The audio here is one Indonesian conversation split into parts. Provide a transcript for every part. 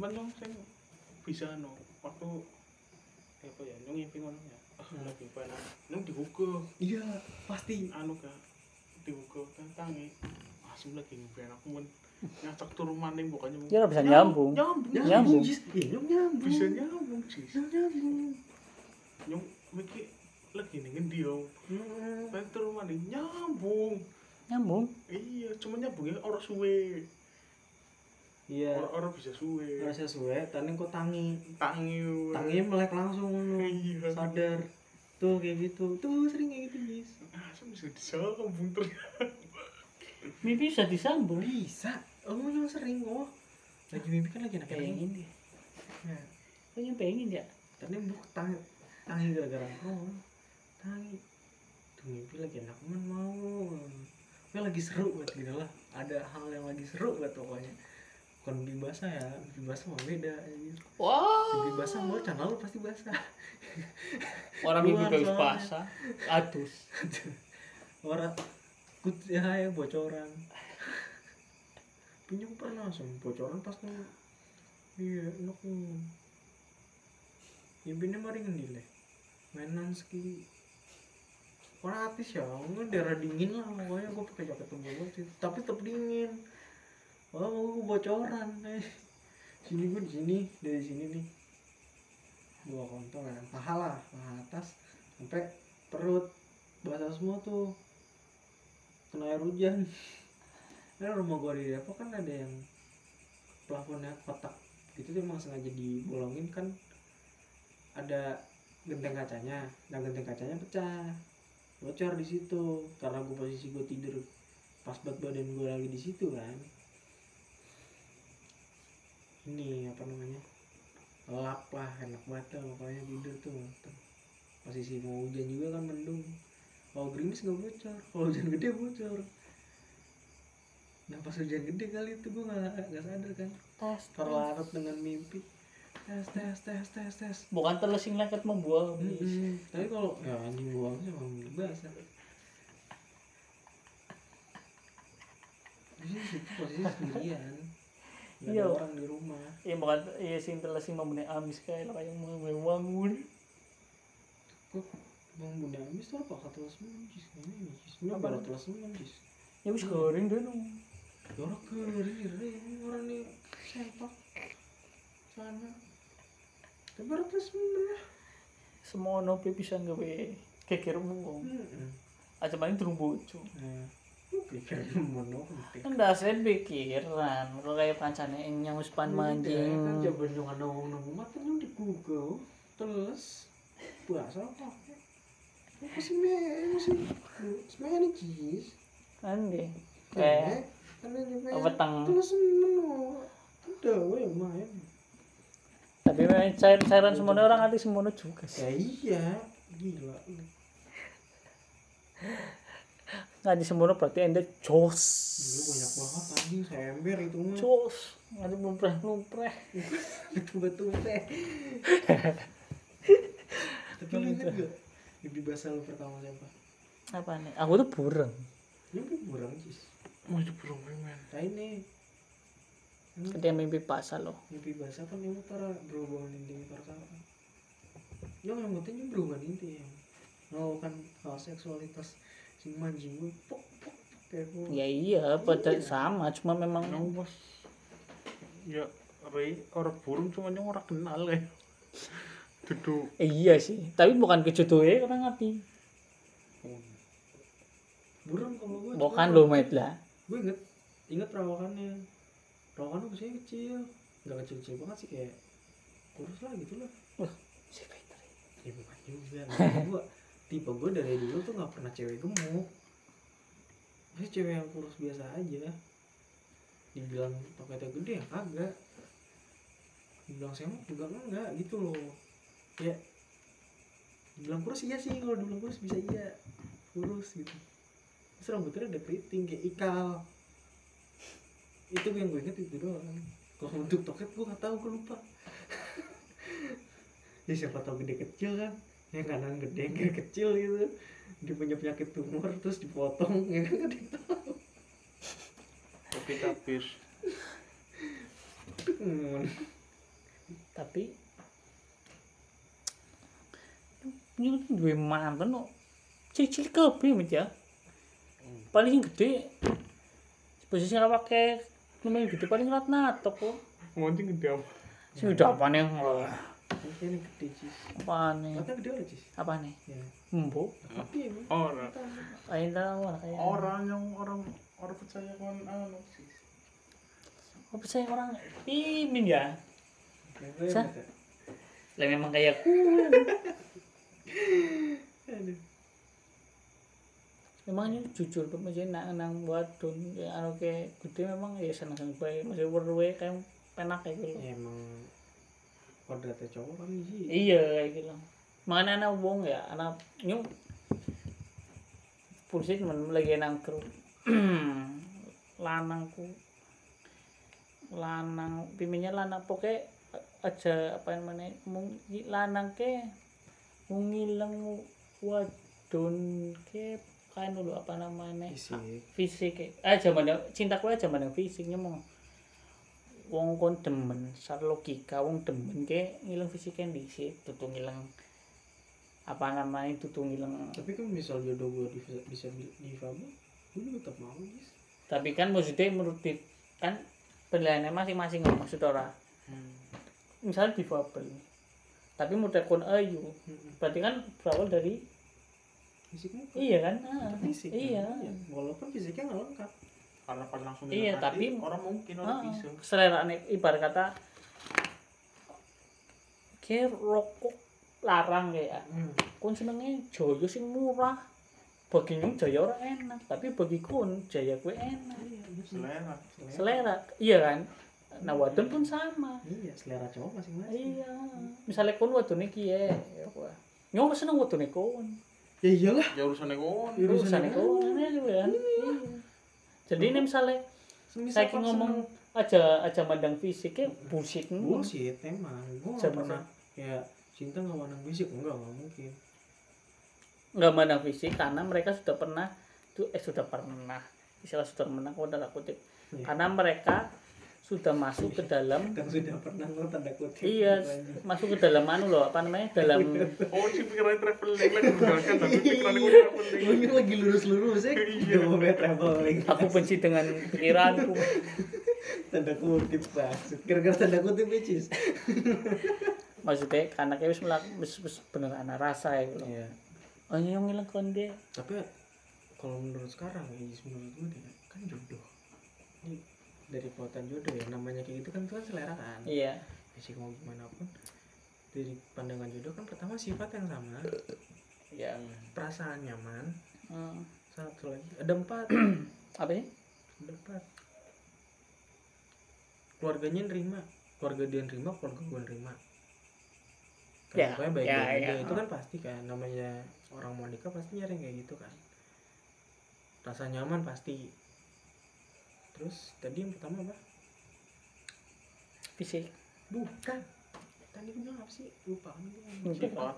cuman yang sing bisa no waktu apa ya yang ngimpi ngono ya. Ah Hmm. lagi pengen nang dibuka iya pasti. Anu kan dibuka tantangi langsung lagi ngimpi aku men ngacak turu maning bukannya Ya bisa nyambung. nyambung. Nyambung. Jis. iya nyambung nyambung. Bisa nyambung sih nyambung. Yang mikir lagi nih ngendi yo. Hmm. pengen turu maning nyambung. Nyambung. iya cuma nyambungnya orang suwe iya. Orang orang bisa suwe. Rasa suwe tadi kok tangi. Tangi tangi melek langsung ngono. iya sadar. Tuh kayak gitu. Tuh sering kayak gitu ah saya bisa disambung ternyata Mimpi bisa disambung. bisa. Oh yang sering oh. Lagi mimpi kan lagi enak Pengen dia. Nah, Kayaknya pengen ya. tadi buk tangi tangi gara-gara oh tangi. Tuh mimpi lagi enak men mau. Pokoknya lagi seru banget gitu lah. Ada hal yang lagi seru banget pokoknya bukan mimpi basah ya mimpi basah mah beda anjir. Wah. mimpi basah mau channel lu pasti basah Orang bagus soalnya. basah. Adus. orang kut ya, ya bocoran pinjam pernah langsung bocoran pas nang iya enak mimpinya mari ngendile mainan ski orang artis ya daerah dingin lah pokoknya gue pakai jaket sih tapi tetap dingin oh mau gue bocoran eh. Sini gue di sini. Dari sini nih. Dua kontol ya. Paha lah paha atas. Sampai perut. Basah semua tuh. Kena air hujan. Kan rumah gua di Depok kan ada yang plafonnya kotak. Gitu tuh emang sengaja dibolongin kan. Ada genteng kacanya. Dan genteng kacanya pecah. Bocor di situ. Karena gua posisi gua tidur. Pas berat badan gua lagi di situ kan ini apa namanya lap lah enak banget tuh pokoknya tidur tuh posisi mau hujan juga kan mendung. Kalau gerimis nggak bocor kalau hujan gede bocor. Nah pas hujan gede kali itu gue nggak nggak sadar kan. Tas. terlarut dengan mimpi. Tes tes tes tes tes. Bukan telesing lengket membuang. Mm-mm. tapi kalau ya anjing buangnya emang basah posisi sendirian nggak Iya. ada orang di rumah Iya bukan iya sing telesing membenih amis kayak lo kayak mau bangun. kok bunda amis tuh apa kata semen jis ini jis ini Apa? baru telah semen jis Ya wis goreng deh nung. Ya orang ini orang nih sepak sana tapi telah semen lah Semua nopi bisa gawe keker mung. Hmm. Aja main turun bojo. Pikir mau nonton. Kan dasar pikiran, kok kayak pancane yang uspan Kan manjing. jawaban yang ada ngomong nunggu mata di Google terus bahasa apa? Masih me, masih semuanya nih jis. Kan deh. Eh, Kayak kan me. weteng. Terus menu. Ada yang main. Tapi memang cair-cairan semuanya orang hati semuanya juga sih. Ya iya, gila. Ngaji semuanya berarti anda jos. Banyak banget anjing saya ember itu mah. Jos. Ngaji lumpreh-lumpreh. betul-betul teh tapi lu inget gak mimpi basah lu pertama siapa Apa nih? Aku tuh burung. mimpi burang cis masih belum men nah ini Dia mimpi pasal loh. mimpi basah kan yang para berhubungan intim pertama yang yang penting yang berhubungan intim melakukan hal seksualitas sing manjing gue pok pok Ya iya, pada sama, cuma memang yang pas ya Ray orang burung cuma yang orang kenal kayak duduk Eh, iya sih. Tapi bukan kejodohnya orang ngerti. burung kalau gue Bukan lo mate lah. gue inget inget perawakannya perawakannya usianya kecil nggak kecil kecil banget sih kayak kurus lah gitu lah Si Fitri. ya bukan juga gue tipe gue dari dulu tuh nggak pernah cewek gemuk. Masih cewek yang kurus biasa aja. Dibilang toketnya gede ya kagak. Dibilang semok juga enggak gitu loh. Ya dibilang kurus iya sih kalau dibilang kurus bisa iya. Kurus gitu. Terus rambutnya ada keriting kayak ikal. Itu yang gue inget itu doang. Kalau untuk toket gue nggak tahu gue lupa. Ya siapa tahu gede kecil kan yang kanan gede yang kiri kecil gitu. Dia punya penyakit tumor terus dipotong ya kan gak tahu tapi tapis Hmm. tapi ini duwe mantan kok. Cilik kabeh mit ya. Paling sing gede posisi awake lumayan gede paling ratna tok kok Ngonting gede apa? sing udah apa nih Ini gede cis. apa nih Mata gede cis. apa nih Ya. embo Tapi emang. Orang. kayak tahu lah kayak Orang yang orang orang percaya kan anu sih. apa sih orang imin ya Sa- mata. lah memang kayak ku Aduh. memangnya jujur tuh masih nak nang wadon ya anu kayak gede memang ya seneng seneng baik masih berwe kayak penak kayak gitu Ya emang kodratnya cowok kan sih. iya kayak gitu. Makanya anak wong ya anak nyung pulsit men lagi nangkru lanangku lanang piminnya lanang pokoknya aja apa namanya mung lanang ke mung ngilang wadon ke kan dulu apa namanya? Fisik. fisik eh aja mana cinta ku aja mana fisiknya mau wong kon demen secara logika wong demen ke ngilang fisiknya di situ tuh ngilang apa namanya itu tuh ngilang Tapi kan misal jodoh gue bisa bisa difabel, gue tetap mau guys. tapi kan maksudnya menurut di- kan penilaiannya masing-masing maksud ora misalnya difabel tapi model kon ayu berarti kan berawal dari Fisiknya kan iya kan Ah, fisik. kan? iya Walaupun fisiknya nggak lengkap. Karena pas langsung Iya, tapi- hati, orang mungkin orang bisa. selera nih ibarat kata kayak rokok larang kayak Hmm. kon senengnya joyo sing murah. Bagi nyung jaya ora enak tapi bagi kon jaya gue enak. Selera. selera. Iya kan? Nah wadon pun sama. Iya, selera cowok masing-masing. iya. Misalnya kon wadone kiye? Ya nyong seneng wadone kon Ya iyalah. Ya urusannya kon. Ya, urusan urusannya kon ya kan? Iya jadi ini misalnya Semisal saya ngomong aja aja mandang fisiknya bullshit seneng- bullshit emang. Gue nggak pernah ya cinta nggak mandang fisik enggak nggak mungkin. nggak mandang fisik karena mereka sudah pernah itu eh sudah pernah istilah sudah pernah kok tanda kutip Iya. karena mereka sudah masuk ke dalam Kan sudah pernah lo tanda kutip. iya masuk ke dalam anu loh apa namanya dalam Oh, si pikirannya traveling lagi meninggalkan tapi pikirannya gue traveling. Ini lagi lurus-lurus ya. Udah mau main traveling. aku benci dengan pikiranku Tanda kutip masuk. Gara-gara tanda kutip bitches. maksudnya karena kayak wis melak wis bener anak rasa ya gitu Iya. oh yang ngilang konde Tapi kalau menurut sekarang ya menurut gue kan jodoh. Dari kekuatan jodoh ya namanya kayak gitu kan itu kan selera kan. iya Fisik mau gimana pun dari pandangan jodoh kan pertama sifat yang sama, ya perasaan nyaman, hmm. satu lagi ada empat, apa sih ada empat. Keluarganya nerima, keluarga dia nerima, keluarga gue nerima. Kan Ya, pokoknya baik ya, baik ya. itu kan pasti kan namanya orang mau nikah pasti nyari yang kayak gitu kan. Rasa nyaman pasti. Terus tadi yang pertama apa? fisik Bukan. Tadi gue bilang apa sih? Lupa kan. Sifat.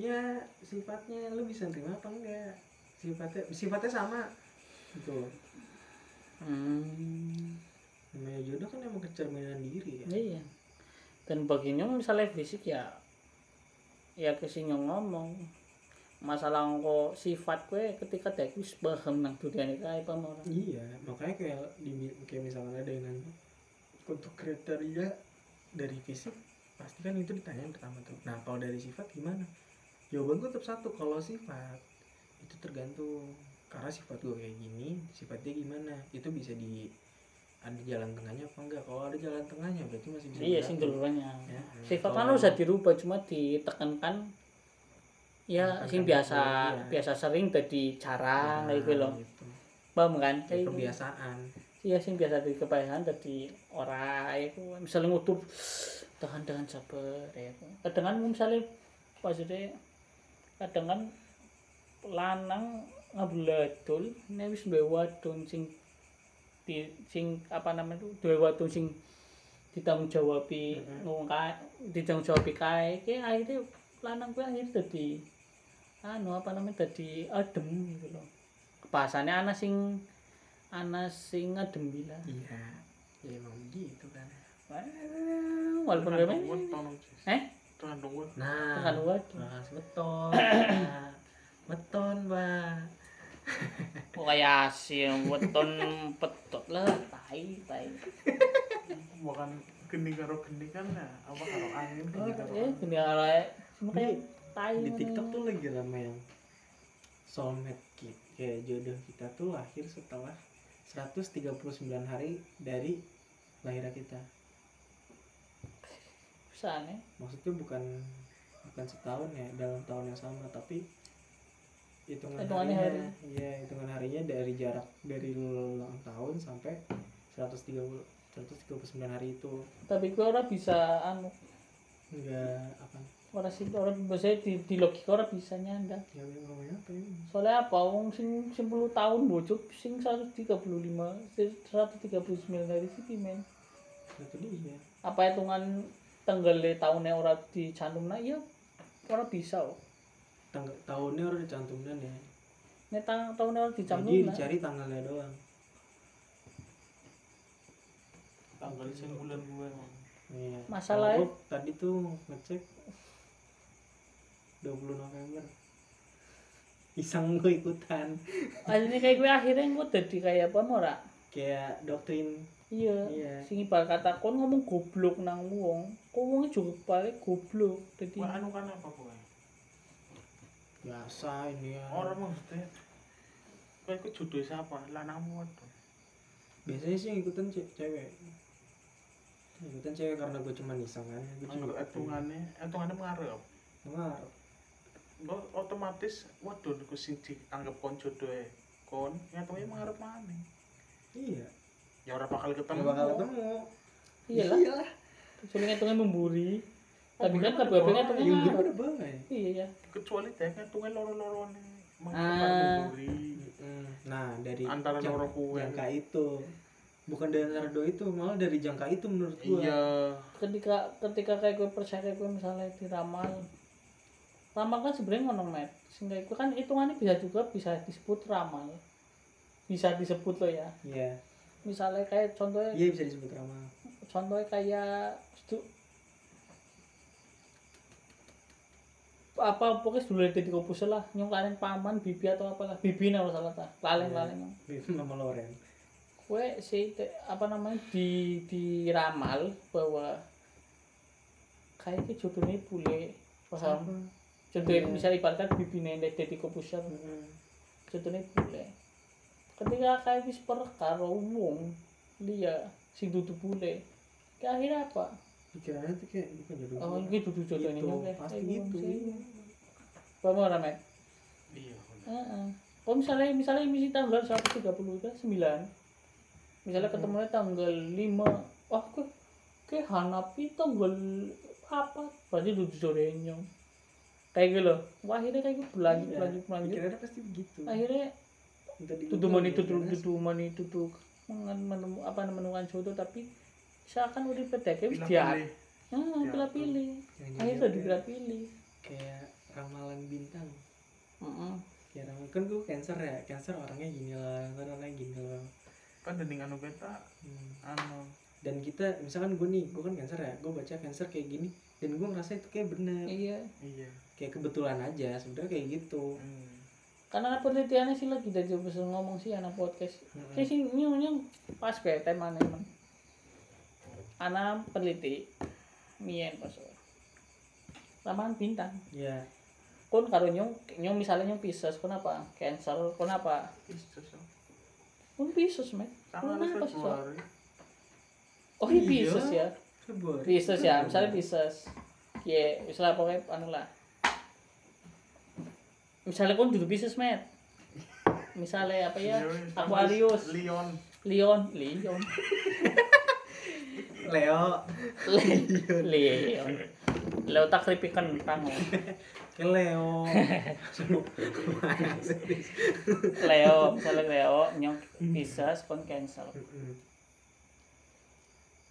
Ya sifatnya lu bisa nerima apa enggak? Sifatnya sifatnya sama. Gitu. hmm. Namanya jodoh kan emang kecerminan diri kan. iya dan baginya misalnya fisik ya ya ke sini ngomong masalah kok sifat gue ketika dia wis paham nang dunia ini kayak apa mau Iya, makanya kayak di kayak yang nanya untuk kriteria dari fisik pasti kan itu ditanya pertama tuh. Nah kalau dari sifat gimana? Jawaban gue tetap satu kalau sifat itu tergantung karena sifat gue kayak gini, sifat dia gimana? Itu bisa di ada jalan tengahnya apa enggak? Kalau ada jalan tengahnya berarti masih bisa. iya sing duluannya Ya, sifat kan bisa dirubah cuma ditekankan ya Ditekankan sing biasa iya. biasa sering jadi jarang kayak gitu loh gitu. paham kan Kayak kayak gitu. kebiasaan. iya sing biasa di kebiasaan jadi ora itu misalnya ngutur tahan dengan sabar ya kadang kan misalnya maksudnya kadang kan lanang ngabuladul ini wis duwe wadon sing di sing apa namanya itu duwe wadon sing ditanggung jawabi ngomong kae ditanggung jawabi kae ki akhirnya lanang kuwi akhirnya dadi anu apa namanya dadi adem gitu loh. Bahasanya ana sing ana sing adem bila Iya. Ya emang begitu kan. walaupun tolong eh? Gue nah tekan buat bahas beton beton pak. Kok kayak asin weton petot lah tai tai. Bukan geni karo geni kan ya apa karo angin geni karo eh angin. gini cuma kayak tai di. TikTok tuh lagi rame yang soulmate kit. Kayak jodoh kita tuh lahir setelah 139 hari dari lahirnya kita. Nih maksudnya bukan bukan setahun ya dalam tahun yang sama tapi hitungan harinya iya hitungan harinya dari jarak dari ulang tahun sampai 130 139 hari itu. Tapi gue orang bisa anu. Enggak apa orang sih orang biasanya di, di logika orang bisa nyanda ya ngomongnya apa ini? Soalnya apa? Wong sing 10 tahun bocok sing 135 139 dari sini men. Itu dia apa hitungan tanggalnya tahunnya orang dicantum? Nah iya orang bisa oh. Tanggal, tahunnya udah dicantumkan ya. Ini tang tahunnya orang dicantum jadi nah. dicari tanggalnya doang. Tanggal sing bulan gue iya. Masalahnya- Kalau gua tadi tuh ngecek 20 November. Iseng gue ikutan. Akhirnya kayak gue akhirnya gue jadi kayak apa mora kayak doktrin. Iya. Iya. sing ibarat kata kon ngomong goblok nang wong kok wongnya juga balik goblok jadi gue anu kan apa gue biasa ini ya. Orang maksudnya gue ikut jodoh siapa lanangmu waduh biasanya sih ikutan ce- cewek. Ikutan cewek karena gue cuma iseng kan. Gue Anggo hitungannya hitungannya mengarep mengarep otomatis waduh gue sing dianggap kon jodoh kon nyatanya mengarep mana iya. Ya orang bakal ketemu. Nggak bakal ketemu. Iyalah. Iyalah. Soalnya hitungnya memburi. Oh, tapi kan yang gue ngarep. udah banget. Iya ya kecuali teh hitungnya loro-loro nih Ah. nah dari Antara loro kue. jangka itu. Bukan dari antara dua itu malah dari jangka itu menurut gue iya. Ketika ketika kayak gue percaya kayak gue misalnya diramal ramal kan sebenarnya ngono met. Sehingga itu kan hitungannya bisa juga bisa disebut ramal bisa disebut loh ya. Iya. Misalnya kayak contohnya iya bisa disebut ramal contohnya kayak stu- apa pokoknya dulu ada di kopus lah nyong kalian paman bibi atau apalah. Bibi nih kalau salah tak. Laleng laleng. Nama Loren. Kue si te- apa namanya di diramal bahwa kayaknya jodohnya bule paham jodohnya Iya. bisa ibaratkan bibi nih dari kopusar jodohnya bule ketika kayak wis per karo wong dia sing dudu bule ke akhirnya apa pikirannya tuh kayak bukan jodoh oh ini dudu jodohnya Gitu, pasti gitu, iya. Paham ora, Met? iya bener. Heeh. Kalau misalnya misalnya misi tanggal 139 misalnya ketemunya tanggal 5 wah ke ke Hanapi tanggal apa berarti duduk sorenya kayak gitu loh. Wah akhirnya kayak gitu. Berlanjut Iya, berlanjut berlanjut pikirannya pasti begitu. Akhirnya tutup mani tutup jelas. tutup mani tutup menemu apa menemukan jodoh tapi seakan udah Pilih-pilih. dia ah Diatur. pilih pilih akhirnya udah pilih pilih kayak ramalan bintang. Heeh. ya ramalan kan gue cancer ya. Cancer orangnya gini lah kan orangnya gini lah kan dening anu beta. Hmm. anu. Dan kita misalkan gue nih gue kan cancer ya. Gue baca cancer kayak gini dan gue ngerasa itu kayak bener. Iya. Iya. Kayak kebetulan aja sebenarnya kayak gitu. Hmm. karena penelitiannya sih lagi dari bisa ngomong sih anak podcast. Mm-mm. kayak sih nyung nyung. Pas kayak temanya emang? Anak peneliti mien pas. Ramalan bintang. Ya kon karo nyung nyung misalnya nyung Pisces kenapa? Cancer kenapa? Pisces ya. kon Pisces men. Kenapa sih oh ini Iya. Pisces ya Februari Pisces ya misalnya Pisces. Ya misalnya pokoknya anu lah. Misalnya kon duduk Pisces met. Misalnya apa ya? Aquarius. Leon Leon Leon Leo. Leon Leo tak keripik kentang oh. ke Leo. Leo misalnya Leo nyong Pisces kon Cancer Mm-mm.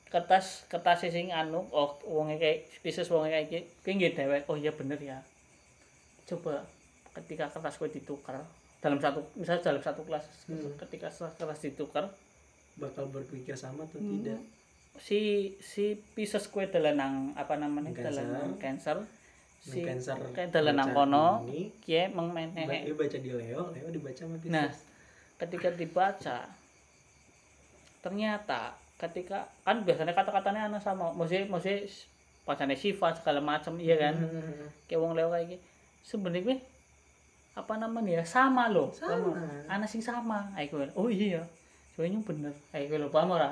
Kertas kertas sing anu oh wonge kayak Pisces wonge kayak iki kuwi nggih oh iya bener ya. Coba ketika kertas gue ditukar dalam satu misalnya dalam satu kelas Hmm. ketika kertas ditukar bakal berpikir sama atau Hmm. tidak? Si si Pisces kue dalanang apa namanya dalanang cancer. Si Cancer kayak dalanang kono kie ba- mengmenehe dia baca di Leo Leo dibaca sama Pisces. Nah, ketika dibaca ternyata ketika kan biasanya kata-katanya anak sama mesti mesti pacarnya sifat segala macam iya kan? Hmm, kayak wong leo kayak gitu sebenarnya apa namanya ya? Sama loh. Sama. anak sing sama. Ayo oh iya. Soalnya bener. Ayo lo paham ora?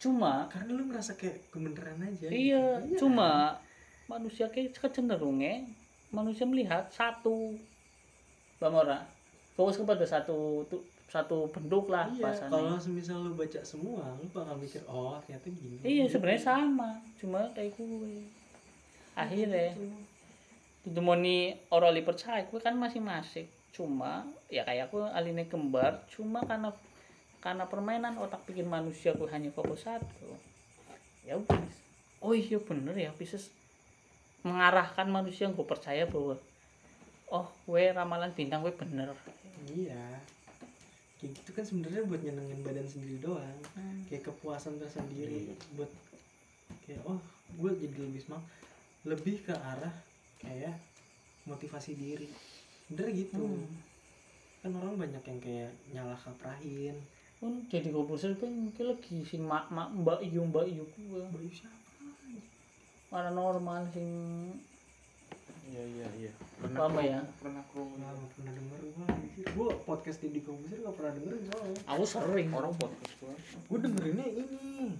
Cuma karena lu merasa kayak kebenaran aja. Iya gitu. cuma manusia kayak kecenderungnya manusia melihat satu. Paham ora? Fokus kepada satu tu- satu bentuk lah iya bahasanya. kalau semisal lu baca semua lu bakal mikir oh ternyata gini. Iya sebenarnya sama cuma kayak gue. Akhirnya itu mau ni orang li percaya gue kan masing-masing cuma ya kayak aku aline kembar cuma karena karena permainan otak pikir manusia gue hanya fokus satu. Ya udah oh iya bener ya bisa mengarahkan manusia yang gue percaya bahwa oh gue ramalan bintang gue bener. Iya kayak gitu kan sebenarnya buat nyenengin badan sendiri doang. Kayak kepuasan tersendiri buat kayak oh gue jadi lebih semangat lebih ke arah kayak motivasi diri. Bener gitu. Hmm. kan orang banyak yang kayak nyalah kaprahin. Pun jadi gue bosan gue mungkin lagi si mak mak mbak iyo mbak iyo gue bayu siapa? Paranormal sing Iya iya iya. Apa ya? Pernah kerungu. Wah, gak pernah denger anjir. Gue podcast Deddy Kobuser gak pernah denger soalnya aku sering Orang podcast gua. Gue dengerinnya ini